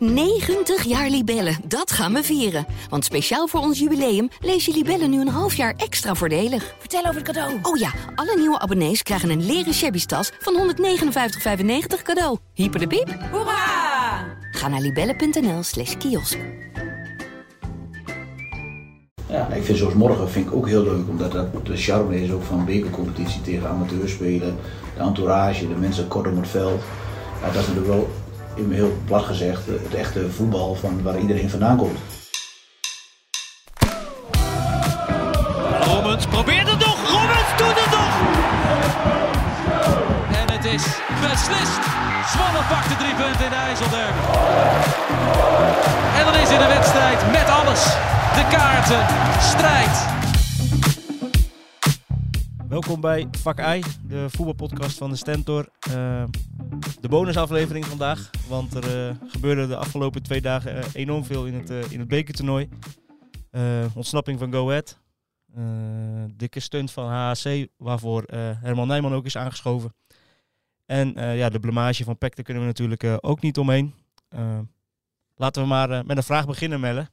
90 jaar Libellen, dat gaan we vieren. Want speciaal voor ons jubileum lees je Libellen nu een half jaar extra voordelig. Vertel over het cadeau. Oh ja, alle nieuwe abonnees krijgen een leren shabby tas van 159,95 cadeau. Hyper de piep. Hoera! Ga naar libellen.nl slash kiosk. Ja, ik vind zoals morgen vind ik ook heel leuk, omdat dat de charme is ook van bekercompetitie tegen amateurspelen. De entourage, de mensen kort om het veld. Ja, dat is natuurlijk wel, even heel plat gezegd, het echte voetbal van waar iedereen vandaan komt. Robbins probeert het nog. Robbins doet het nog. En het is beslist. Zwolle pakt de drie punten in de IJsselderby. En dan is in de wedstrijd met alles. De kaarten, strijd. Welkom bij Vak I, de voetbalpodcast van de Stentor. Uh, de bonusaflevering vandaag, want er uh, gebeurde de afgelopen twee dagen uh, enorm veel in het, in het bekertoernooi. ontsnapping van Go Ahead, dikke stunt van HHC, waarvoor Herman Nijman ook is aangeschoven. En ja, de blamage van PEC, daar kunnen we natuurlijk ook niet omheen. laten we maar met een vraag beginnen, Melle.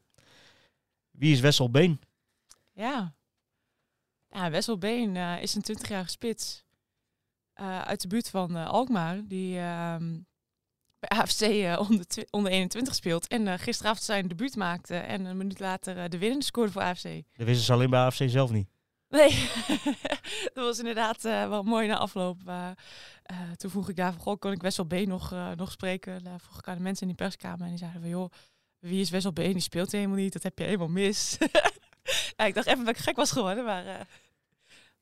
Wie is Wessel Been? Ja, ja Wessel Been is een 20-jarige spits uh, uit de buurt van uh, Alkmaar. Die ehm, bij AFC onder, onder 21 speelt. En gisteravond zijn debuut maakte. En een minuut later de winnende scoorde voor AFC. Dat wisten ze alleen bij AFC zelf niet. Nee, dat was inderdaad wel mooi na afloop. toen vroeg ik daar van, goh, kon ik Wessel Been nog, nog spreken? Daar vroeg ik aan de mensen in die perskamer. En die zeiden van, joh, wie is Wessel Been? Die speelt helemaal niet. Dat heb je helemaal mis. ja, ik dacht even dat ik gek was geworden, maar...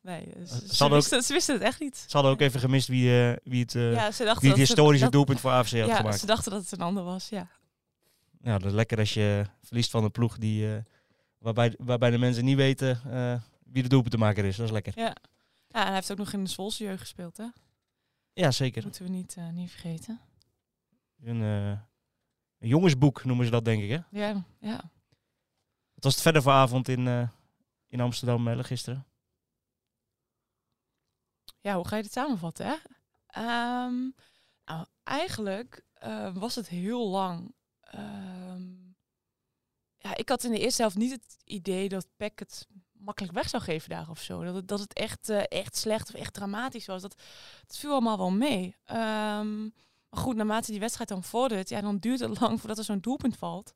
Nee, ze, ze, ook, wisten, ze, wisten, het echt niet. Ze hadden ook even gemist wie, uh, wie het, uh, ja, wie het historische dat, doelpunt voor AFC had ja, gemaakt. ze dachten dat het een ander was, ja. Ja, dat is lekker als je verliest van een ploeg die, waarbij, waarbij de mensen niet weten wie de doelpuntenmaker is. Dat is lekker. Ja. ja, en hij heeft ook nog in de Zwolse jeugd gespeeld, hè? Ja, zeker. Dat moeten we niet, niet vergeten. Een, een jongensboek noemen ze dat, denk ik, hè? Ja, ja. Wat was het verder voor avond in, in Amsterdam, gisteren? Ja, hoe ga je dit samenvatten, hè? Um, nou, eigenlijk uh, was het heel lang. Um, ja, ik had in de eerste helft niet het idee dat Peck het makkelijk weg zou geven daar of zo. Dat het, dat het echt, uh, echt slecht of echt dramatisch was. Dat, viel allemaal wel mee. Um, maar goed, naarmate die wedstrijd dan vordert, ja, dan duurt het lang voordat er zo'n doelpunt valt.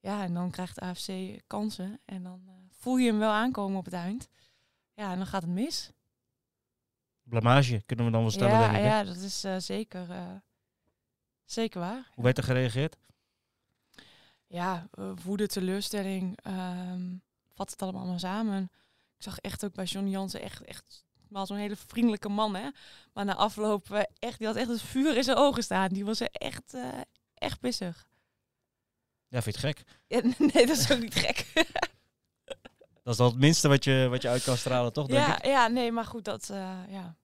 Ja, en dan krijgt AFC kansen. En dan uh, voel je hem wel aankomen op het eind. Ja, en dan gaat het mis. Blamage kunnen we dan wel stellen, ja, denk ik. Hè? Ja, dat is uh, zeker, uh, zeker waar. Hoe werd er gereageerd? Ja, woede, teleurstelling. Um, vat het allemaal maar samen. Ik zag echt ook bij Johnny Jansen echt, echt zo'n hele vriendelijke man, hè. Maar na afloop, echt, die had echt het vuur in zijn ogen staan. Die was er echt, uh, echt pissig. Ja, vind je het gek? Ja, nee, dat is ook niet gek. dat is dan het minste wat je, wat je uit kan stralen, toch? Denk ja, ik? ja, nee, maar goed, dat, uh, ja.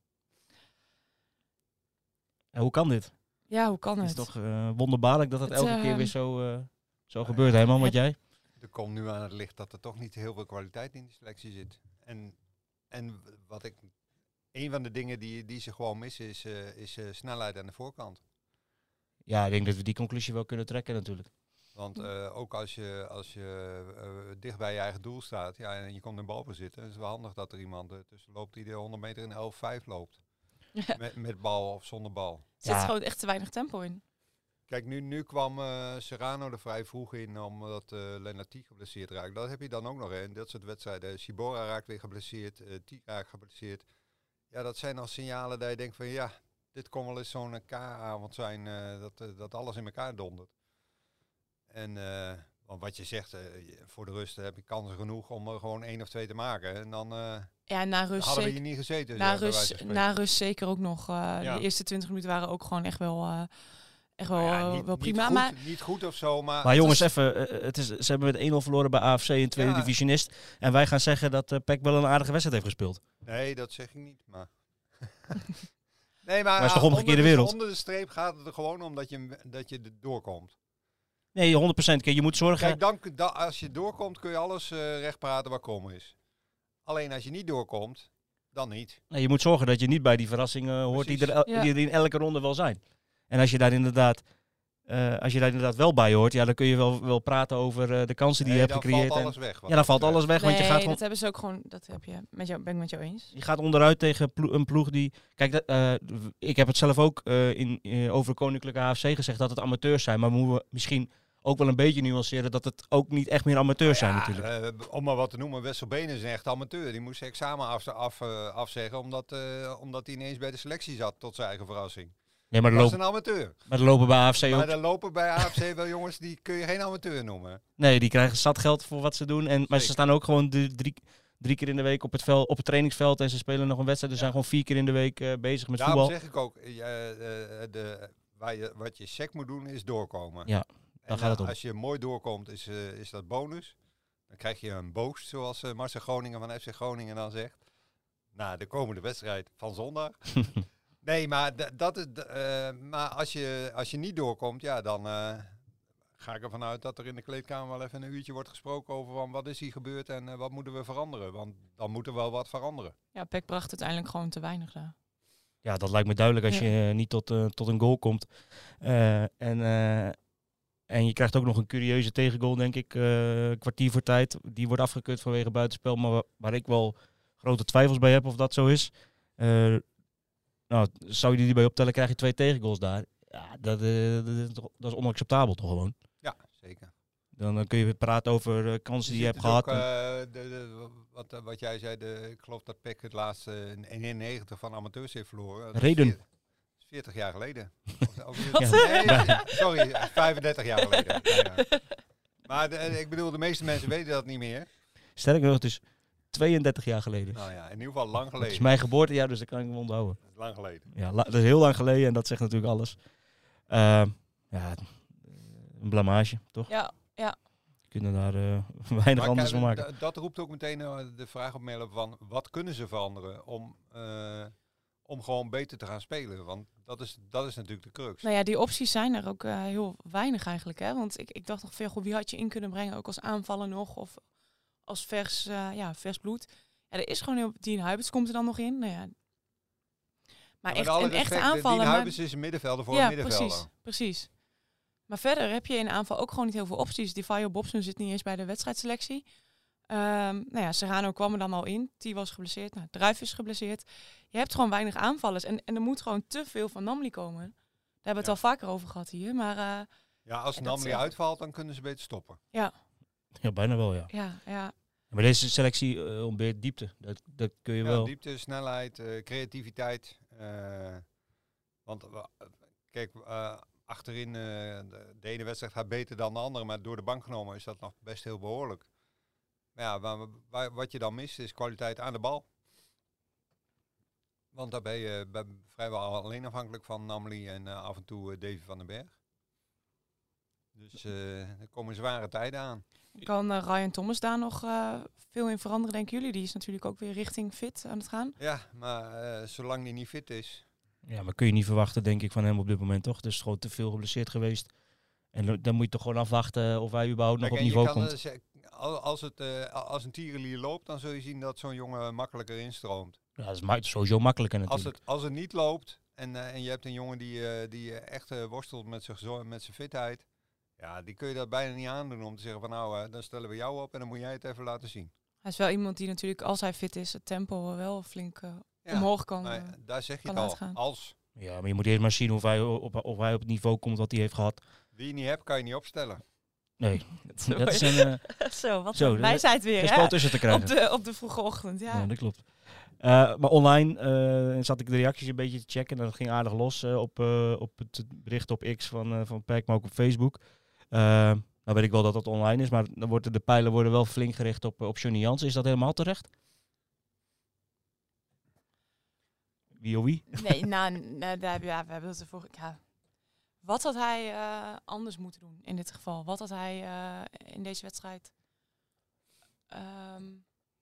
En hoe kan dit? Ja, hoe kan het? Het is toch wonderbaarlijk dat het, het elke keer weer zo, zo gebeurt, hè, man? Wat jij? Er komt nu aan het licht dat er toch niet heel veel kwaliteit in die selectie zit. En, en wat ik een van de dingen die, die ze gewoon missen is, uh, is uh, snelheid aan de voorkant. Ja, ik denk dat we die conclusie wel kunnen trekken natuurlijk. Want uh, ook als je, als je dicht bij je eigen doel staat ja, en je komt in balbezit, dan is het wel handig dat er iemand tussen loopt die de 100 meter in 11-5 loopt. Met, met bal of zonder bal. Er zit ja. gewoon echt te weinig tempo in. Kijk, nu, nu kwam Serrano er vrij vroeg in omdat uh, Lennart T geblesseerd raakt. Dat heb je dan ook nog in dat soort wedstrijden. Sibora raakt weer geblesseerd, uh, T raakt geblesseerd. Ja, dat zijn al signalen dat je denkt van ja, dit kon wel eens zo'n K-avond zijn uh, dat, uh, dat alles in elkaar dondert. En uh, want wat je zegt, voor de rust heb je kansen genoeg om er gewoon één of twee te maken. En dan ja, na rust hadden we hier niet gezeten. Na, rust, na rust zeker ook nog. Ja. De eerste 20 minuten waren ook gewoon echt wel... Echt wel, ja, niet, wel prima. Niet goed, maar, niet goed of zo, maar... Maar jongens, is... even. Het is, ze hebben met 1-0 verloren bij AFC, een tweede ja. divisionist. En wij gaan zeggen dat uh, Peck wel een aardige wedstrijd heeft gespeeld. Nee, dat zeg ik niet, maar... nee, maar, maar is toch omgekeerde wereld? Onder de streep gaat het er gewoon om dat je, dat je er doorkomt. Nee, 100%. Kijk, je moet zorgen... Kijk, dan, dan, als je doorkomt kun je alles uh, recht praten waar komen is. Alleen als je niet doorkomt, dan niet. Nee, je moet zorgen dat je niet bij die verrassingen hoort die er, ja. die er in elke ronde wel zijn. En als je daar inderdaad eh, als je daar inderdaad wel bij hoort, ja, dan kun je wel, wel praten over eh, de kansen die Nee, je hebt dan gecreëerd. valt en- alles weg. wat ja, dan valt alles weg, want je gaat, gewoon, dat hebben ze ook gewoon, dat heb je, met jou, ben ik met jou eens. je gaat onderuit tegen plo- een ploeg die... Kijk, dat, eh, ik heb het zelf ook eh, in, eh, over Koninklijke AFC gezegd dat het amateurs zijn. Maar moeten we misschien ook wel een beetje nuanceren dat het ook niet echt meer amateurs zijn Ja, natuurlijk. eh, om maar wat te noemen, Wessel Benen is een echt amateur. Die moest zijn examen af, af, eh, afzeggen omdat, eh, omdat hij ineens bij de selectie zat, tot zijn eigen verrassing. Nee, maar Dat is een amateur. maar er lopen bij AFC ook... Maar er lopen bij AFC wel jongens, die kun je geen amateur noemen. Nee, die krijgen zat geld voor wat ze doen. En, maar ze staan ook gewoon drie, drie, drie keer in de week op het, veld, op het trainingsveld. En ze spelen nog een wedstrijd. Ze Ja. zijn gewoon vier keer in de week bezig met Daarom voetbal. zeg ik ook, eh, de, waar je, wat je sec moet doen is doorkomen. Ja, En, gaat het om. Als je mooi doorkomt, is, eh, is dat bonus. Dan krijg je een boost, zoals eh, Marcel Groningen van FC Groningen dan zegt. Na de komende wedstrijd van zondag. nee, maar, dat is, eh, maar als, je, als je niet doorkomt, ja, dan eh, ga ik ervan uit dat er in de kleedkamer wel even een uurtje wordt gesproken over van wat is hier gebeurd en wat moeten we veranderen. Want dan moet er wel wat veranderen. Ja, Peck bracht uiteindelijk gewoon te weinig daar. Ja, dat lijkt me duidelijk als Ja. je niet tot, tot een goal komt. Eh, en, eh, en je krijgt ook nog een curieuze tegengoal, denk ik. eh, kwartier voor tijd. Die wordt afgekeurd vanwege buitenspel. Maar wa- waar ik wel grote twijfels bij heb of dat zo is. Eh, nou, zou je die bij optellen, krijg je twee tegengoals daar. Ja, dat, eh, dat, is, toch- dat is onacceptabel toch gewoon. Ja, zeker. Dan, dan kun je weer praten over kansen die je ziet hebt dus gehad. ook, en- eh, de, de- wat, wat jij zei, de, ik geloof dat PEC het laatste in 91 van amateurs heeft verloren. Reden. Veer- 40 jaar geleden. Of- of- nee, sorry, 35 jaar geleden. Ja. Maar de- eh, ik bedoel, de meeste mensen weten dat niet meer. Sterker nog, het is 32 jaar geleden. Nou ja, in ieder geval lang Het is geleden. mijn geboortejaar, dus dat kan ik me onthouden. Dat is lang geleden. Ja, la- dat is heel lang geleden en dat zegt natuurlijk alles. Ehm, ja, een blamage, toch? Ja, ja. We kunnen daar eh, weinig Maar anders van maken. dat roept ook meteen eh, de vraag op me van wat kunnen ze veranderen om, eh, om gewoon beter te gaan spelen? Want dat is, dat is natuurlijk de crux. Nou ja, die opties zijn er ook eh, heel weinig eigenlijk. Hè? Want ik, ik dacht nog veel, goh, wie had je in kunnen brengen? Ook als aanvallen nog of als vers, eh, ja, vers bloed. Ja, er is gewoon heel... Dien Huibers komt er dan nog in. Nou ja. Maar echt, een echte. Dien maar- Huibers is een middenvelder voor ja, een middenvelder. precies, precies. Maar verder heb je in aanval ook gewoon niet heel veel opties. Die Fire Bobson zit niet eens bij de wedstrijdselectie. Ehm nou ja, Serrano kwam er dan al in. Die was geblesseerd. Nou, Druif is geblesseerd. Je hebt gewoon weinig aanvallers. En, en er moet gewoon te veel van Namli komen. Daar hebben we het Ja. al vaker over gehad hier. Maar eh, Ja, als Namli uitvalt, dan kunnen ze beter stoppen. Ja, bijna wel, ja. ja, ja, Maar deze selectie eh, ontbeert diepte. Dat, dat kun je Ja, wel. diepte, snelheid, eh, creativiteit. eh, want kijk, eh, achterin, eh, de, de ene wedstrijd gaat beter dan de andere, maar door de bank genomen is dat nog best heel behoorlijk. Maar ja, waar, waar- wat je dan mist is kwaliteit aan de bal. Want daar ben je ben vrijwel alleen afhankelijk van Namli en eh, af en toe eh, Davy van den Berg. Dus eh, er komen zware tijden aan. Kan Ryan Thomas daar nog eh, veel in veranderen, denken jullie? Die is natuurlijk ook weer richting fit aan het gaan. Ja, maar eh, zolang die niet fit is, Ja, maar kun je niet verwachten, denk ik, van hem op dit moment, toch? Dus gewoon te veel geblesseerd geweest. En dan- moet je toch gewoon afwachten of hij überhaupt nog Kijk, op je niveau kan, komt. Als, het, eh, als een tierenlier loopt, dan zul je zien dat zo'n jongen makkelijker instroomt. Ja, dat is ma- sowieso makkelijker Als natuurlijk. het, als het niet loopt en, eh, en je hebt een jongen die, eh, die echt eh, worstelt met zijn, met zijn fitheid, ja, die kun je dat bijna niet aandoen om te zeggen van nou, dan stellen we jou op en dan moet jij het even laten zien. Hij is wel iemand die natuurlijk, als hij fit is, het tempo wel flink Ja, omhoog kan. daar zeg je het al. Als Ja, maar je moet eerst maar zien of hij op, of hij op het niveau komt wat hij heeft gehad. wie je niet hebt, kan je niet opstellen. Nee, Zo. dat is een uh, Zo, wat Zo, wijsheid weer, hè? tussen te krijgen. Op de, op de vroege ochtend, ja. Ja, dat klopt. Eh, maar online eh, zat ik de reacties een beetje te checken. En dat ging aardig los eh, op, eh, op het bericht op X van, eh van Peck, maar ook op Facebook. Eh nou weet ik wel dat dat online is, maar dan worden de pijlen worden wel flink gericht op, op Johnny Jans. Is dat helemaal terecht? Wie of wie? Nee, nou, nou, daar, ja, we hebben het ervoor. Ja. Wat had hij eh, anders moeten doen in dit geval? Wat had hij eh, in deze wedstrijd? Ehm,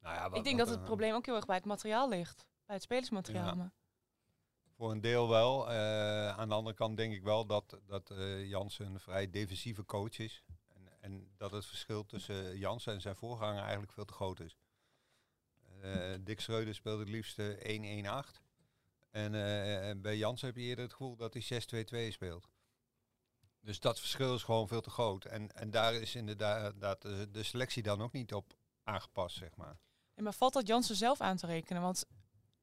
Nou ja, wat- ik denk dat het eh, probleem ook heel erg bij het materiaal ligt. Bij het spelersmateriaal. Ja. Voor een deel wel. Aan de andere kant denk ik wel dat, dat Jansen een vrij defensieve coach is. En, en dat het verschil tussen Jansen en zijn voorganger eigenlijk veel te groot is. Dick Schreuder speelt het liefst eh, 1-1-8. En en bij Jansen heb je eerder het gevoel dat hij 6-2-2 speelt. Dus dat verschil is gewoon veel te groot. En, en daar is inderdaad de, de selectie dan ook niet op aangepast, zeg maar. Ja, maar valt dat Jansen zelf aan te rekenen? Want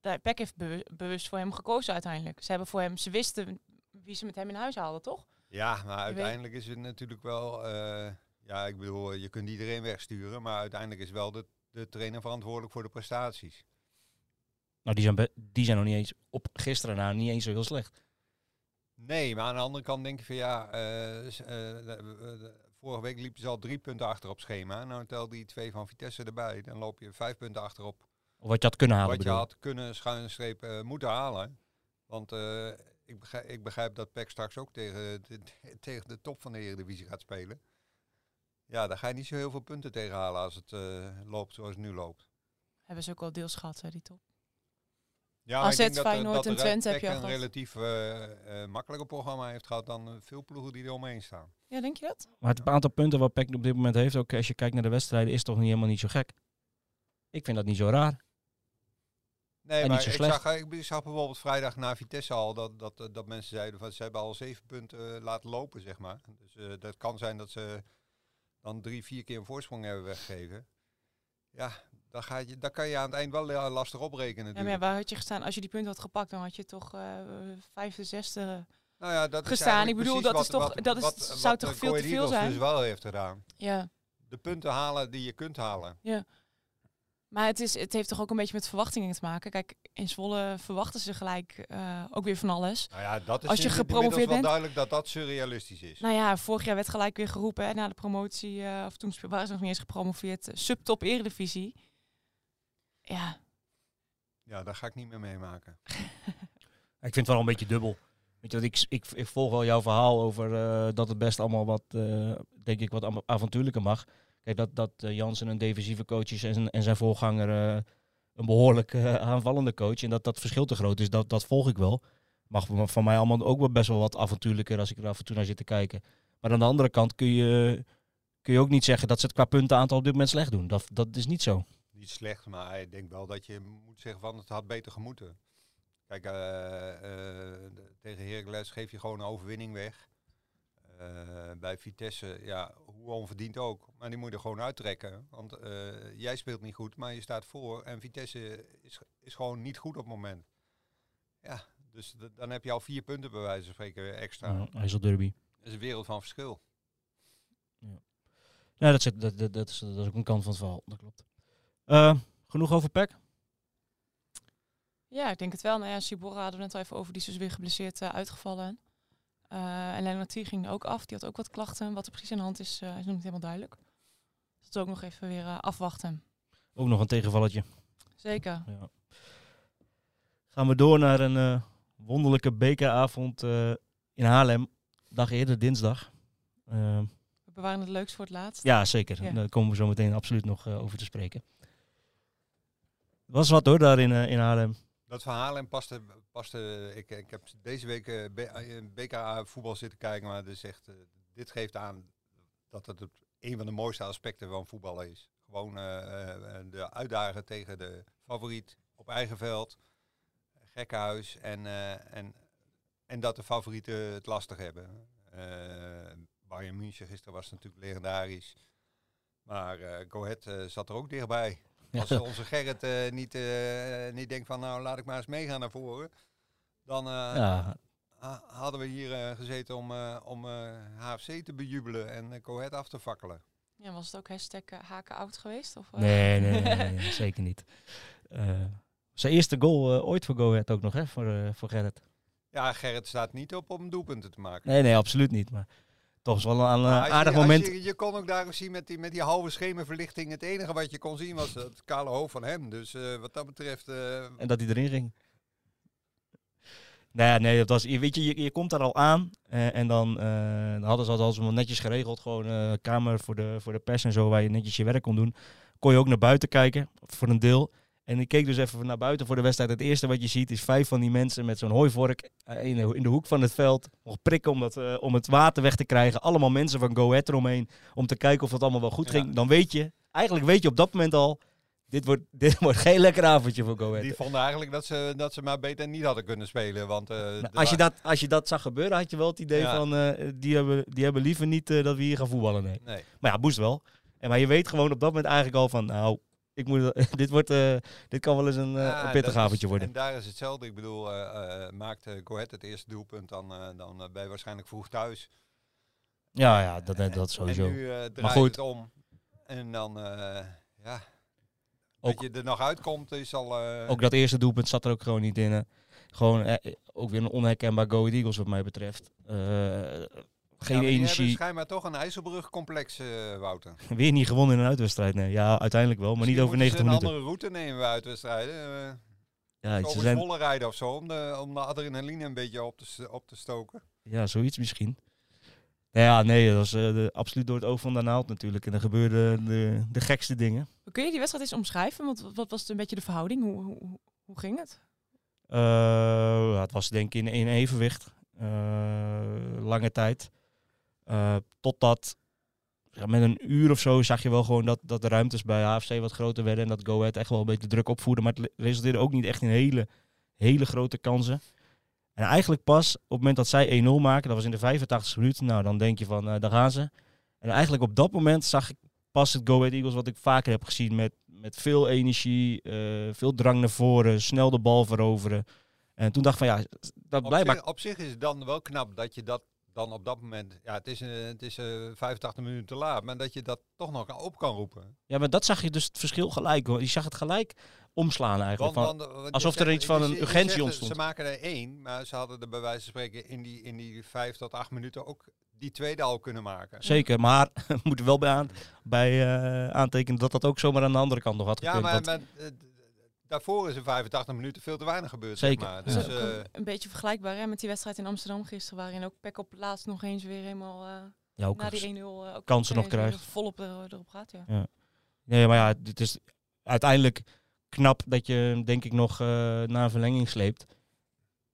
de PEC heeft bewu- bewust voor hem gekozen uiteindelijk. Ze hebben voor hem, ze wisten wie ze met hem in huis haalden, toch? Ja, maar uiteindelijk is het natuurlijk wel... eh, ja, ik bedoel, je kunt iedereen wegsturen. Maar uiteindelijk is wel de, de trainer verantwoordelijk voor de prestaties. Nou, die zijn, die zijn nog niet eens op gisteren na niet eens zo heel slecht. Nee, maar aan de andere kant denk je van ja... eh, eh, vorige week liepen ze al drie punten achter op schema. Nou tel die twee van Vitesse erbij. Dan loop je vijf punten achterop. Of wat je had kunnen halen. wat je bedoel ik. had kunnen schuine streep eh, moeten halen. Want eh, ik, begrijp, ik begrijp dat PEC straks ook tegen de, tegen de top van de Eredivisie gaat spelen. Ja, daar ga je niet zo heel veel punten tegen halen als het eh, loopt zoals het nu loopt. Hebben ze ook al deels gehad, hè, die top. Ja, ik AZ, denk dat, eh, Feyenoord dat en Twente heb je al een relatief eh, eh, makkelijker programma heeft gehad dan veel ploegen die er omheen staan. Ja, denk je dat? Maar het aantal punten wat PEC op dit moment heeft, ook als je kijkt naar de wedstrijden, is toch niet helemaal niet zo gek. Ik vind dat niet zo raar. Nee, En maar niet zo ik zag, ik zag bijvoorbeeld vrijdag na Vitesse al dat, dat, dat mensen zeiden van ze hebben al zeven punten laten lopen, zeg maar. Dus eh, dat kan zijn dat ze dan drie, vier keer een voorsprong hebben weggegeven. Ja, dan, ga je, dan kan je aan het eind wel eh, lastig oprekenen Ja, maar ja, waar had je gestaan? Als je die punten had gepakt, dan had je toch eh vijfde, zesde. nou ja, dat gestaan. Ik bedoel, dat is toch- wat- dat is- wat- zou toch de veel te veel zijn? dus wel heeft gedaan. Ja. De punten halen die je kunt halen. Maar het, is, het heeft toch ook een beetje met verwachtingen te maken. Kijk, in Zwolle verwachten ze gelijk eh, ook weer van alles. Nou ja, dat is Als je gepromoveerd inmiddels wel bent- duidelijk dat dat surrealistisch is. Nou ja, vorig jaar werd gelijk weer geroepen hè, na de promotie, eh, of toen waren ze nog niet eens gepromoveerd, eh, subtop eredivisie. Ja, Ja, daar ga ik niet meer meemaken. Ik vind het wel een beetje dubbel. Weet je, wat, ik, ik, ik volg wel jouw verhaal over eh, dat het best allemaal wat, eh, denk ik, wat avontuurlijker mag. Kijk, dat, dat eh, Jansen een defensieve coach is en zijn, en zijn voorganger eh, een behoorlijk eh, aanvallende coach. En dat dat verschil te groot is, dat, dat volg ik wel. Mag van van mij allemaal ook wel best wel wat avontuurlijker als ik er af en toe naar zit te kijken. Maar aan de andere kant kun je, kun je ook niet zeggen dat ze het qua puntenaantal op dit moment slecht doen. Dat, dat is niet zo. Slecht, maar ik denk wel dat je moet zeggen van het had beter gemoeten. Kijk, eh, eh, tegen Heracles geef je gewoon een overwinning weg. Eh, bij Vitesse, ja, hoe onverdiend ook. Maar die moet je er gewoon uittrekken. Want jij speelt niet goed, maar je staat voor. En Vitesse is, is gewoon niet goed op het moment. Ja, dus dan heb je al vier punten bij wijze van spreken extra. Ja, IJsselderby. Dat is een wereld van verschil. Ja, dat, dat, dat, dat, is, dat is ook een kant van het verhaal. Dat klopt. Eh, genoeg over PEC? ja, ik denk het wel. Nou ja, Sibora hadden we net al even over, die is dus weer geblesseerd eh, uitgevallen. Eh en Lennart ging ook af, die had ook wat klachten. Wat er precies aan de hand is, is nog niet helemaal duidelijk. Dus dat is ook nog even weer afwachten. Ook nog een tegenvalletje. Zeker. Ja. Gaan we door naar een wonderlijke bekeravond in Haarlem. Dag eerder, dinsdag. We bewaren het leukst voor het laatst. ja, zeker. Ja. Daar komen we zo meteen absoluut nog over te spreken. Was wat hoor, daar in, eh, in Haarlem. Dat verhaal en paste, paste ik, ik heb deze week eh, B- eh, voetbal zitten kijken, maar dus echt, dit geeft aan dat het een van de mooiste aspecten van voetballen is. Gewoon de uitdagen tegen de favoriet op eigen veld, gekkenhuis en, en, en dat de favorieten het lastig hebben. Bayern München gisteren was natuurlijk legendarisch, maar eh Go zat er ook dichtbij. Als onze Gerrit eh, niet, eh, niet denkt van nou laat ik maar eens meegaan naar voren. Dan eh, Ja, ha- hadden we hier gezeten om, eh, om eh, HFC te bejubelen en uh, Cohet af te fakkelen. Ja, was het ook hashtag haken oud geweest? Of, eh? nee, nee, nee, nee, nee, zeker niet. Eh, zijn eerste goal ooit voor Go Ahead ook nog, hè, voor, eh, voor Gerrit. Ja, Gerrit staat niet op om doelpunten te maken. Nee, nee, absoluut niet. Maar toch wel een, een als je- aardig moment. Je, je kon ook daar zien met die, met die halve schemerverlichting. Het enige wat je kon zien was het kale hoofd van hem. Dus eh, wat dat betreft... eh, En dat hij erin ging. Nou ja, nee, dat was, je, weet je, je, je komt daar al aan eh, en dan, eh, dan hadden ze dat al netjes geregeld. Gewoon een kamer voor de, voor de pers en zo, waar je netjes je werk kon doen. Kon je ook naar buiten kijken, voor een deel. En ik keek dus even naar buiten voor de wedstrijd. Het eerste wat je ziet is vijf van die mensen met zo'n hooivork eh, in de, hoek van het veld. Nog prikken om, dat, eh, om het water weg te krijgen. Allemaal mensen van Go Ahead eromheen om te kijken of het allemaal wel goed Ja. ging. Dan weet je, eigenlijk weet je op dat moment al, dit wordt, dit wordt geen lekker avondje voor Go Ahead. Die vonden eigenlijk dat ze, dat ze maar beter niet hadden kunnen spelen. Want, eh, Nou, als, je dat, als je dat zag gebeuren, had je wel het idee Ja. van, die, hebben, die hebben liever niet dat we hier gaan voetballen. Nee. Nee. Maar ja, moest wel. En, maar je weet gewoon op dat moment eigenlijk al van, nou, ik moet, dit, wordt, eh, dit kan wel eens een, eh, Ja, een pittig avondje worden. En daar is hetzelfde. Ik bedoel, eh, maakt Go Ahead het eerste doelpunt, dan, dan ben je waarschijnlijk vroeg thuis. Ja, ja, dat, dat, En- dat sowieso. En nu draait Maar goed. het om. En dan, ja, Ook- dat je er nog uitkomt is al... Ook dat eerste doelpunt zat er ook gewoon niet in. Gewoon ook weer een onherkenbaar Go Eagles wat mij betreft. Geen ja, energie. schijnbaar toch een IJsselbrug-complex, eh, Wouter. Weer niet gewonnen in een uitwedstrijd. Nee. Ja, uiteindelijk wel, maar niet over 90 Misschien minuten. een andere route nemen bij uitwedstrijden. eh Ja, ze zijn, Zwolle rijden of zo, om de, om de adrenaline een beetje op te, op te stoken. ja, zoiets misschien. Nou ja, nee, dat was eh, de, absoluut door het oog van de naald natuurlijk. En er gebeurden de, de gekste dingen. Kun je die wedstrijd eens omschrijven? Want wat was een beetje de verhouding? Hoe, hoe, ging het? Eh, het was denk ik in, in evenwicht. Eh, lange tijd. Eh, totdat ja, met een uur of zo zag je wel gewoon dat, dat de ruimtes bij HFC wat groter werden. En dat Go Ahead echt wel een beetje druk opvoerde. Maar het resulteerde ook niet echt in hele, hele grote kansen. En eigenlijk pas op het moment dat zij 1-0 maken, dat was in de 85 minuut. Nou, dan denk je van, eh, daar gaan ze. En eigenlijk op dat moment zag ik pas het Go Ahead Eagles wat ik vaker heb gezien. Met, met veel energie, eh, veel drang naar voren, snel de bal veroveren. En toen dacht ik van ja, dat Op blijkbaar zich, op zich is het dan wel knap dat je dat dan op dat moment... Ja, het is, eh, het is eh 85 minuten te laat, maar dat je dat toch nog op kan roepen. Ja, maar dat zag je dus het verschil gelijk hoor. Je zag het gelijk omslaan eigenlijk. Van, Want- je alsof er iets van een urgentie zegt, ontstond. Ze maken er één, maar ze hadden er bij wijze van spreken in die, in die vijf tot acht minuten ook die tweede al kunnen maken. Zeker, maar we moeten wel bij, aan, bij eh, aantekenen dat dat ook zomaar aan de andere kant nog had Ja, gekund. maar, want- maar, eh, d- daarvoor is in 85 minuten veel te weinig gebeurd. Zeker. Zeg maar. Dat Dus, is ook eh, een, beetje vergelijkbaar hè, met die wedstrijd in Amsterdam gisteren, waarin ook Peck op laatst nog eens weer helemaal eh, ja, ook na die 1-0 eh, ook kansen nog krijgt. volop er, erop gaat. Ja. Nee, maar ja, het is uiteindelijk knap dat je denk ik nog eh, naar een verlenging sleept.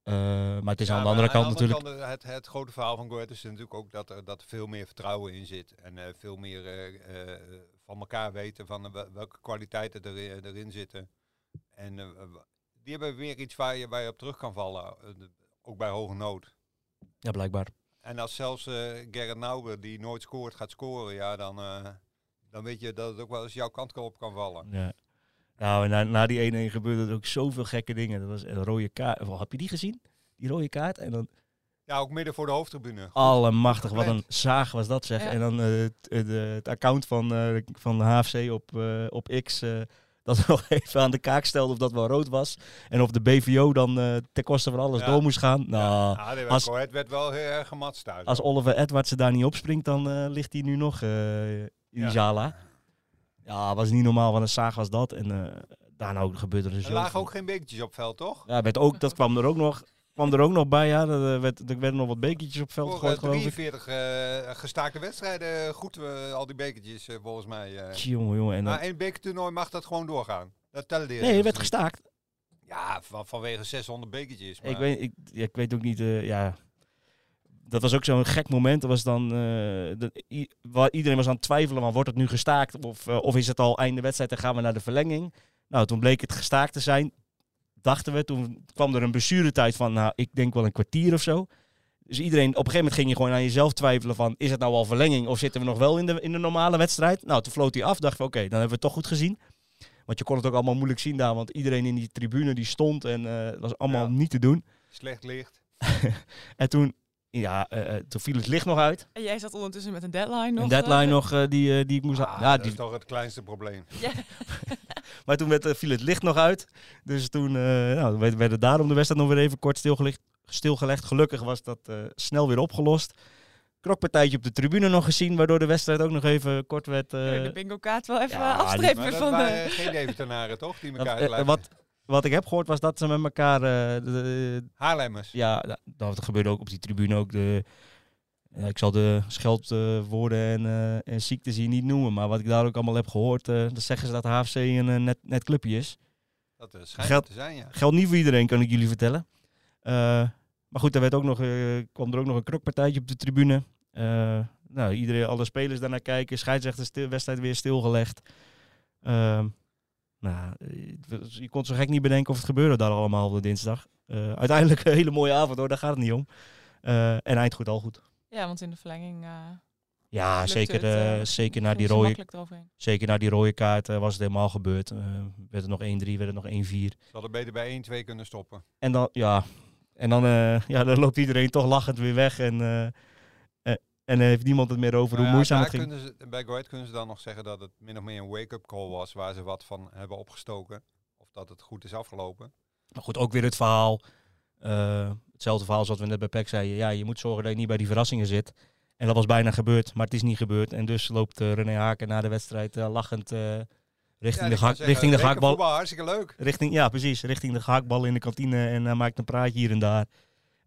Eh, maar het is ja, aan de andere kant natuurlijk... kant, het, het grote verhaal van Go Ahead is natuurlijk ook dat er, dat er veel meer vertrouwen in zit. En eh, veel meer eh, eh, van elkaar weten van wel- welke kwaliteiten erin, erin zitten. En eh, w- die hebben weer iets waar je, waar je op terug kan vallen. eh, ook bij hoge nood. Ja, blijkbaar. En als zelfs eh Gerrit Nauwer, die nooit scoort, gaat scoren, ja, dan, eh, dan weet je dat het ook wel eens jouw kant op kan vallen. Ja. Nou, en na, na die 1-1 gebeurde er ook zoveel gekke dingen. Dat was een rode kaart. Heb je die gezien? Die rode kaart? En dan Ja, ook midden voor de hoofdtribune. Allemachtig, wat een zaag was dat zeg. Ja. En dan eh, het, het, eh, het account van, eh, van de HFC op, eh, op X... eh, dat nog even aan de kaak stelde of dat wel rood was. En of de BVO dan eh ten koste van alles Ja. door moest gaan. Nou, Ja, als- het werd wel heel erg gematst thuis. Als Oliver Edwards er daar niet opspringt, dan eh, ligt hij nu nog eh, in. Zala. Ja, was niet normaal. Wat een zaag was dat. En eh, daarna ook gebeurde er er zo. lagen ook geen bekertjes op veld, toch? Ja, werd ook, dat kwam er ook nog, kwam er ook nog bij. Ja, er, eh, werd, er werden nog wat bekertjes op veld gegooid, eh, geloof ik. 43 eh, gestaakte wedstrijden goed we al die bekertjes eh, volgens mij. eh. Jongen, jongen. En dan- Maar één bekertoernooi mag dat gewoon doorgaan. Dat tellen die nee, regels werd gestaakt. Ja, van, vanwege 600 bekertjes. Maar Ik, weet, ik, ja, ik weet ook niet, eh, ja... Dat was ook zo'n gek moment. Dat was dan, eh, i- waar iedereen was aan het twijfelen, van wordt het nu gestaakt? Of, eh, of is het al einde wedstrijd en gaan we naar de verlenging? Nou, toen bleek het gestaakt te zijn. Dachten we. Toen kwam er een blessuretijd van, nou, ik denk wel een kwartier of zo. Dus iedereen, op een gegeven moment ging je gewoon aan jezelf twijfelen van, is het nou al verlenging of zitten we nog wel in de, in de normale wedstrijd? Nou, toen floot hij af. Dachten we, oké, dan hebben we het toch goed gezien. Want je kon het ook allemaal moeilijk zien daar, want iedereen in die tribune die stond en het was allemaal Ja. niet te doen. slecht licht. En toen, ja, eh, eh, toen viel het licht nog uit. En jij zat ondertussen met een deadline nog. een deadline eh, nog eh, die, eh, die ik moest... Ah, ja, dat die, is toch het kleinste probleem. Ja. maar toen werd, viel het licht nog uit. Dus toen eh nou, werd, werd het daarom de wedstrijd nog weer even kort stilgelegd. stilgelegd. Gelukkig was dat eh, snel weer opgelost. Krokpartijtje op de tribune nog gezien, waardoor de wedstrijd ook nog even kort werd... eh, de bingo kaart wel even ja, afstrepen Maar dat van... eh, waren geen Deventenaren, toch? Die dat- elkaar gelijk- wat, wat ik heb gehoord was dat ze met elkaar... eh, de- de- Haarlemmers. ja, dat, dat gebeurde ook op die tribune ook. De, ja, ik zal de scheldwoorden en, eh, en ziektes hier niet noemen. Maar wat ik daar ook allemaal heb gehoord, eh dan zeggen ze dat de HFC een net, net clubje is. Dat schijnt Geld- te zijn, ja. Geldt niet voor iedereen, kan ik jullie vertellen. Maar goed, er werd ook nog, kwam er ook nog een krokpartijtje op de tribune. Nou, iedereen, alle spelers daarnaar kijken. Scheidsrechter wedstrijd weer stilgelegd. Ehm, Nou, eh, je kon zo gek niet bedenken of het gebeurde daar allemaal op de dinsdag. Eh, uiteindelijk een hele mooie avond hoor, daar gaat het niet om. Eh, en eind goed, al goed. Ja, want in de verlenging eh Ja, zeker, het, zeker, na die rode, zeker na die rode kaart was het helemaal gebeurd. Eh, werd het nog 1-3, werd het nog 1-4. Ze hadden beter bij 1-2 kunnen stoppen. En dan, ja, en dan, eh, ja, dan loopt iedereen toch lachend weer weg. En, en heeft niemand het meer over hoe ja, moeizaam het ging. kunnen ze, bij Go Ahead kunnen ze dan nog zeggen dat het min of meer een wake-up call was waar ze wat van hebben opgestoken. Of dat het goed is afgelopen. Maar goed, ook weer het verhaal. eh, hetzelfde verhaal zoals we net bij PEC zeiden. Ja, je moet zorgen dat je niet bij die verrassingen zit. En dat was bijna gebeurd, maar het is niet gebeurd. En dus loopt eh, René Haken na de wedstrijd eh, lachend eh, richting, Ja, de, zeggen, richting de gehaktbal. hartstikke leuk. Richting, ja, precies. Richting de gehaktbal in de kantine. En hij maakt een praatje hier en daar.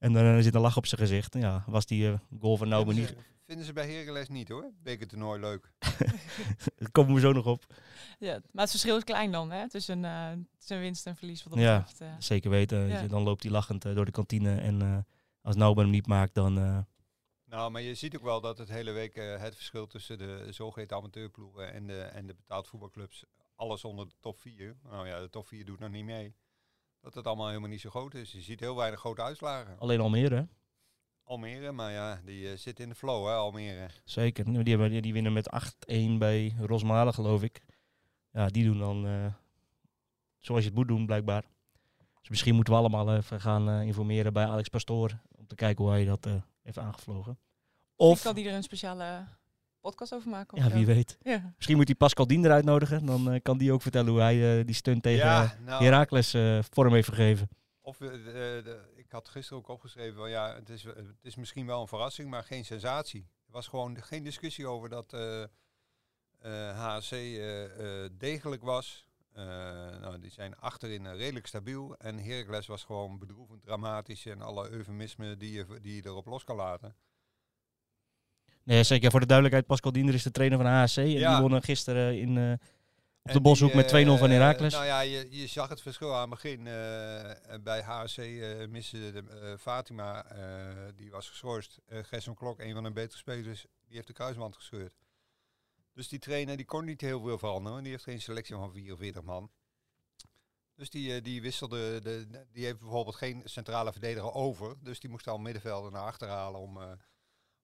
En dan eh, zit een lach op zijn gezicht. Ja, was die eh, goal van vinden, niet. ze, vinden ze bij Heracles niet hoor. Bekertoernooi leuk. Daar komen we zo nog op. Ja, maar het verschil is klein dan, hè? Tussen, eh, tussen winst en verlies. Wat dat Ja. betreft. Zeker weten. Ja. Dan loopt hij lachend door de kantine. En eh, als Nauber hem niet maakt, dan... eh, Nou, maar je ziet ook wel dat het hele week eh, het verschil tussen de zogeheten amateurploegen en de, en de betaald voetbalclubs, alles onder de top 4, nou ja, de top 4 doet nog niet mee, dat het allemaal helemaal niet zo groot is. Je ziet heel weinig grote uitslagen. alleen Almere, hè? Almere, maar ja, die eh, zit in de flow hè, Almere. Zeker. Die, hebben, die winnen met 8-1 bij Rosmalen, geloof ik. Ja, die doen dan eh, zoals je het moet doen, blijkbaar. Dus misschien moeten we allemaal even gaan eh, informeren bij Alex Pastoor. Om te kijken hoe hij dat eh, heeft aangevlogen. Of Of, kan die er een speciale podcast over maken? ja, zo? wie weet. Ja. Misschien moet hij Pascal Dien eruit nodigen. Dan eh, kan die ook vertellen hoe hij eh, die stunt tegen ja, nou, Heracles eh, vorm heeft gegeven. Of, eh, de- de- ik had gisteren ook opgeschreven, van, ja, het is, het is misschien wel een verrassing, maar geen sensatie. Er was gewoon geen discussie over dat eh eh, eh, eh, degelijk was. Eh, nou, die zijn achterin eh, redelijk stabiel. En Heracles was gewoon bedroevend dramatisch en alle eufemismen die je, die je erop los kan laten. Nee, zeker. Voor de duidelijkheid, Pascal Diender is de trainer van AHC. En Ja. die wonnen gisteren in, eh, op de Boshoek die, met 2-0 van eh, Heracles. Nou ja, je, je zag het verschil aan het begin. eh, bij HSC eh miste de, Fatima, die was geschorst. Gerson Klok, een van de betere spelers, die heeft de kruisband gescheurd. Dus die trainer die kon niet heel veel veranderen. Die heeft geen selectie van 44 man. Dus die, die wisselde, de, die heeft bijvoorbeeld geen centrale verdediger over. Dus die moest al middenvelden naar achter halen om,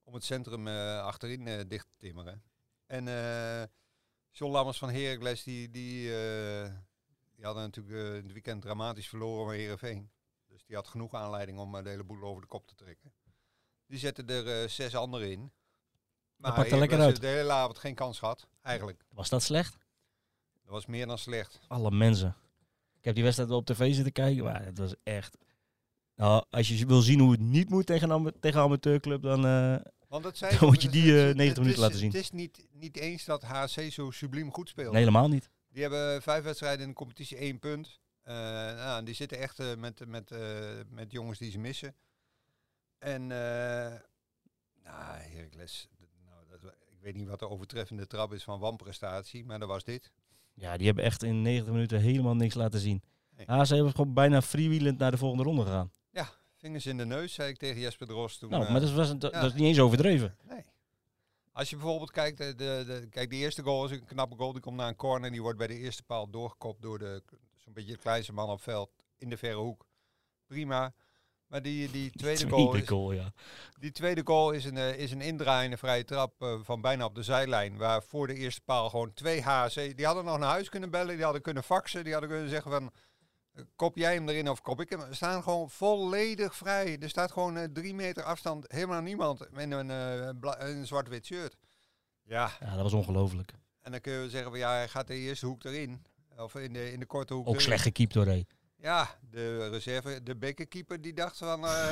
om het centrum eh, achterin eh, dicht te timmeren. En eh John Lammers van Heracles, die, die, eh, die hadden natuurlijk eh, in het weekend dramatisch verloren van Heerenveen. Dus die had genoeg aanleiding om de hele boel over de kop te trekken. Die zetten er eh, zes anderen in. Maar pakt er lekker uit. de hele avond geen kans gehad, eigenlijk. Was dat slecht? Dat was meer dan slecht. Alle mensen. Ik heb die wedstrijd wel op tv zitten kijken, maar het was echt... Nou, als je wil zien hoe het niet moet tegen een, tegen een amateurclub, dan... eh, Want het zijn, Dan moet je die, eh, het- 90 het minuten is- laten zien. Het is niet, niet eens dat HC zo subliem goed speelt. nee, helemaal niet. Die hebben vijf wedstrijden in de competitie, één punt. Eh, nou, die zitten echt eh, met, met, eh, met jongens die ze missen. En, eh nou, Heracles, nou, dat, ik weet niet wat de overtreffende trap is van wanprestatie, maar dat was dit. Ja, die hebben echt in 90 minuten helemaal niks laten zien. Nee. Ze hebben gewoon bijna freewheelend naar de volgende ronde gegaan. Vingers in de neus, zei ik tegen Jesper Drost toen. Nou, eh, maar dat, was, dat, ja. dat is niet eens overdreven. Nee. Als je bijvoorbeeld kijkt, de, de, de, kijk, de eerste goal is een knappe goal. Die komt naar een corner. Die wordt bij de eerste paal doorgekopt door de, zo'n beetje de kleinste man op veld. In de verre hoek. Prima. Maar die, die tweede goal Tweede is, goal, ja. die tweede goal is een, eh, is een indraaiende vrije trap eh, van bijna op de zijlijn. Waar voor de eerste paal gewoon twee HC. Die hadden nog naar huis kunnen bellen. Die hadden kunnen faxen. Die hadden kunnen zeggen van... Kop jij hem erin of kop ik hem? We staan gewoon volledig vrij. Er staat gewoon eh, drie meter afstand helemaal niemand in een, eh, een zwart-wit shirt. Ja, Ja, dat was ongelooflijk. en dan kun je zeggen van ja, hij gaat de eerste hoek erin. Of in de, in de korte hoek Ook erin. slecht gekiept door Ray. Ja, de reserve, de bekerkeeper die dacht van... eh,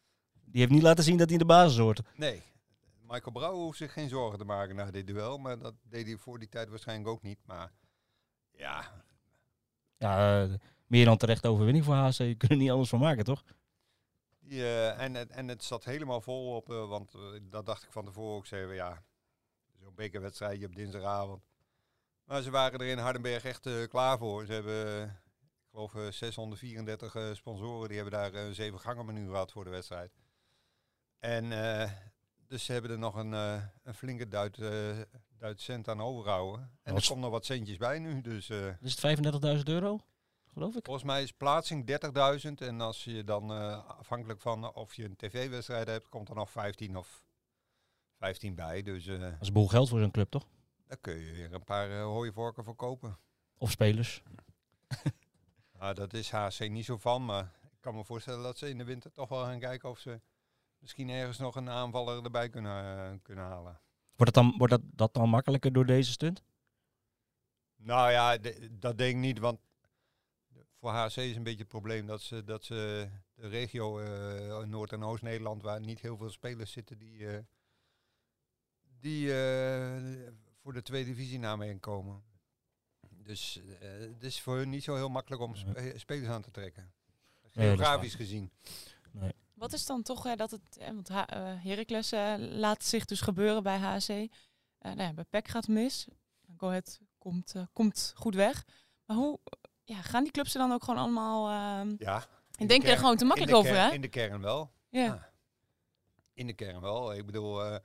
Die heeft niet laten zien dat hij in de basis hoort. Nee. Michael Brouwer hoeft zich geen zorgen te maken na dit duel. Maar dat deed hij voor die tijd waarschijnlijk ook niet. Maar ja, Ja, meer dan terecht overwinning voor HC. Je kunt er niet anders van maken, toch? eh, en, het- en het zat helemaal vol op. eh, want eh, dat dacht ik van tevoren ook. Zeiden we ja, zo'n bekerwedstrijdje op dinsdagavond. Maar ze waren er in Hardenberg echt eh, klaar voor. Ze hebben, ik geloof, eh, 634 eh, sponsoren. Die hebben daar een zeven gangen menu gehad voor de wedstrijd. En dus ze hebben er nog een, een flinke duit, Duitse cent aan overhouden. En er komt nog wat centjes bij nu. Dus Is het 35.000 euro? Geloof ik. volgens mij is plaatsing 30.000. En als je dan eh, afhankelijk van of je een tv-wedstrijd hebt, komt er nog 15 of 15 bij. Dus eh Dat is een boel geld voor zo'n club, toch? daar kun je weer een paar uh, hooivorken voor kopen. Of spelers. Ah, dat is HC niet zo van, maar ik kan me voorstellen dat ze in de winter toch wel gaan kijken of ze misschien ergens nog een aanvaller erbij kunnen, eh, kunnen halen. Wordt, het dan, wordt dat, dat dan makkelijker door deze stunt? Nou ja, dat denk ik niet, want voor HC is een beetje het probleem dat ze, dat ze de regio eh, Noord- en Oost-Nederland, waar niet heel veel spelers zitten die, eh, die eh, voor de tweede divisie naar mee komen. Dus eh, het is voor hun niet zo heel makkelijk om spe- spelers aan te trekken. Nee, Geografisch gezien. Wat is dan toch hè, dat het, hè, want H- Heracles laat zich dus gebeuren bij HC. Eh nou ja, bij PEC gaat mis. Go Ahead komt, komt goed weg. Maar hoe ja, gaan die clubs er dan ook gewoon allemaal... ehm Ja. en denken er gewoon te makkelijk over, hè? In de kern wel. Ja. Ja. In de kern wel. Ik bedoel, eh,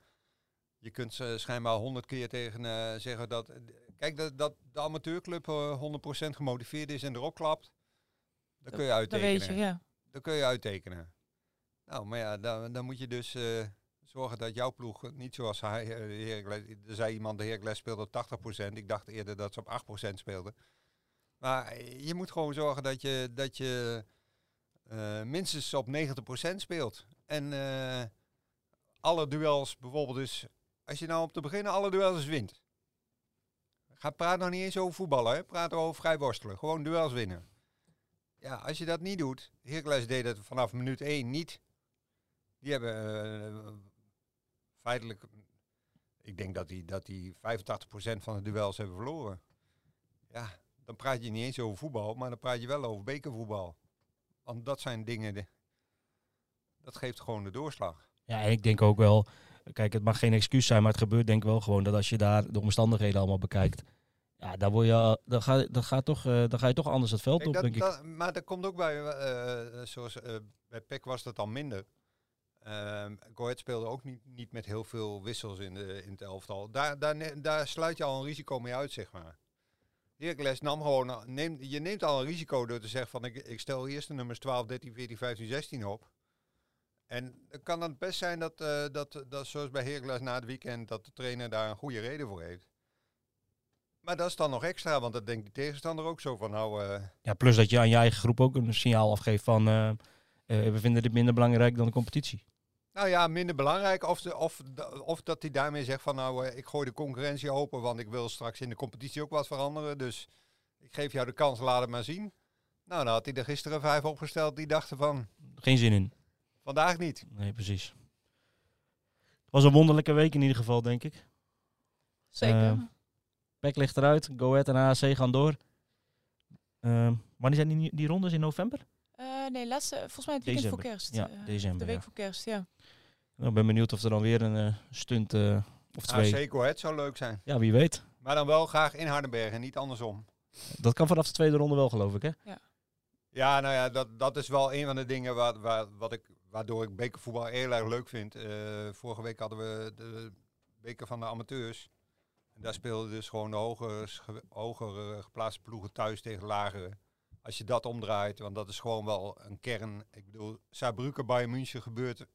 je kunt ze schijnbaar honderd keer tegen eh, zeggen dat... Kijk, dat, dat de amateurclub eh 100% gemotiveerd is en erop klapt. Dat kun je Dat uittekenen. weet je, ja. Dat kun je uittekenen. Nou, maar ja, dan, dan moet je dus eh, zorgen dat jouw ploeg niet zoals hij, eh, de Heracles, er zei iemand, de Heracles speelde op 80%. Ik dacht eerder dat ze op 8% speelden. Maar je moet gewoon zorgen dat je, dat je eh, minstens op 90% speelt. En eh, alle duels bijvoorbeeld dus, als je nou op te beginnen alle duels wint. Ga praat nog niet eens over voetballen, hè. praat over vrijworstelen. Gewoon duels winnen. Ja, als je dat niet doet, Heracles deed het vanaf minuut 1 niet. Die hebben eh, feitelijk, ik denk dat die, dat die 85% van de duels hebben verloren. Ja, dan praat je niet eens over voetbal, maar dan praat je wel over bekervoetbal. Want dat zijn dingen, de, dat geeft gewoon de doorslag. Ja, en ik denk ook wel... Kijk, het mag geen excuus zijn, maar het gebeurt denk ik wel gewoon dat als je daar de omstandigheden allemaal bekijkt... Ja, dan, word je, dan, ga, dan, gaat toch, eh, dan ga je toch anders het veld Kijk, op, dat, denk ik. dat- maar dat komt ook bij, eh, eh, zoals bij PEC was dat al minder. Ahead speelde ook niet, niet met heel veel wissels in, de, in het elftal. Daar, daar, daar sluit je al een risico mee uit, zeg maar. Heracles nam gewoon, neem, je neemt al een risico door te zeggen van ik, ik stel eerst de nummers 12, 13, 14, 15, 16 op. En dan kan het best zijn dat, eh, dat, dat zoals bij Heracles na het weekend, dat de trainer daar een goede reden voor heeft. Maar dat is dan nog extra, want dat denkt die tegenstander ook zo van nou... eh, Ja, plus dat je aan je eigen groep ook een signaal afgeeft van... eh, we vinden dit minder belangrijk dan de competitie. Nou ja, minder belangrijk. Of, de, of, of dat hij daarmee zegt van nou, eh, ik gooi de concurrentie open, want ik wil straks in de competitie ook wat veranderen. Dus ik geef jou de kans, laat het maar zien. Nou, dan had hij er gisteren vijf opgesteld die dachten van, Geen zin in. vandaag niet. Nee, precies. Het was een wonderlijke week in ieder geval, denk ik. Zeker. Pek ligt eruit, Go Ahead en AAC gaan door. Eh, wanneer zijn die, die rondes? In november? Eh, nee, laatste, volgens mij het weekend December. voor kerst. Ja, Eh, december, De week ja. voor kerst, ja. Nou, ik ben benieuwd of er dan weer een eh, stunt eh, of twee... AC Go Ahead zou leuk zijn. Ja, wie weet. Maar dan wel graag in Hardenberg en niet andersom. Dat kan vanaf de tweede ronde wel, geloof ik, hè? Ja, nou ja, dat, dat is wel een van de dingen waar, waar, wat ik, waardoor ik bekervoetbal heel erg leuk vind. Eh, vorige week hadden we de beker van de amateurs. En daar speelden dus gewoon de hoger, hoger geplaatste ploegen thuis tegen lagere. Als je dat omdraait, want dat is gewoon wel een kern. Ik bedoel, Saarbrücken, Bayern München gebeurt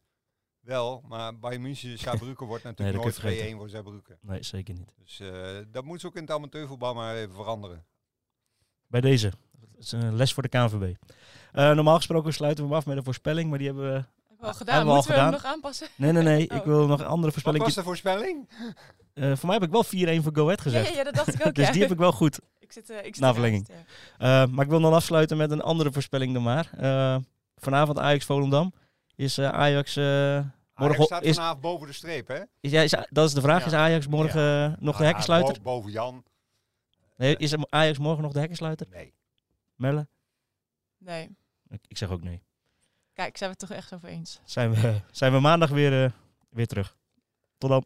wel. Maar Bayern München, Saarbrücken wordt Nee, natuurlijk je nooit 2-1 voor Saarbrücken. Nee, zeker niet. Dus eh, dat moet ze ook in het amateurvoetbal maar even veranderen. Bij deze. Dat is een les voor de KNVB. Eh, normaal gesproken sluiten we hem af met een voorspelling, maar die hebben we... Al gedaan. Hebben we al Moeten we hem gedaan? nog aanpassen? Nee, nee, nee. Oh. Ik wil nog een andere Wat voorspelling. was de voorspelling? Eh, voor mij heb ik wel 4-1 voor Go Ahead gezegd. ja, ja, dat dacht ik ook. dus ja. die heb ik wel goed. Ik zit, eh, ik zit Na verlenging. ja. Eh, maar ik wil dan afsluiten met een andere voorspelling dan maar. Eh, vanavond Ajax-Volendam. Is eh, Ajax... eh, morgen Ajax staat is, vanavond boven de streep, hè? is, ja, is, dat is de vraag. Ja. Is Ajax morgen eh, nog de ja, hekkensluiter? bo- boven Jan. Nee, is Ajax morgen nog de hekkensluiter? Nee. Melle? Nee. Ik, ik zeg ook nee. Kijk, zijn we het toch echt over eens. Zijn we, zijn we maandag weer, eh, weer terug. Tot dan.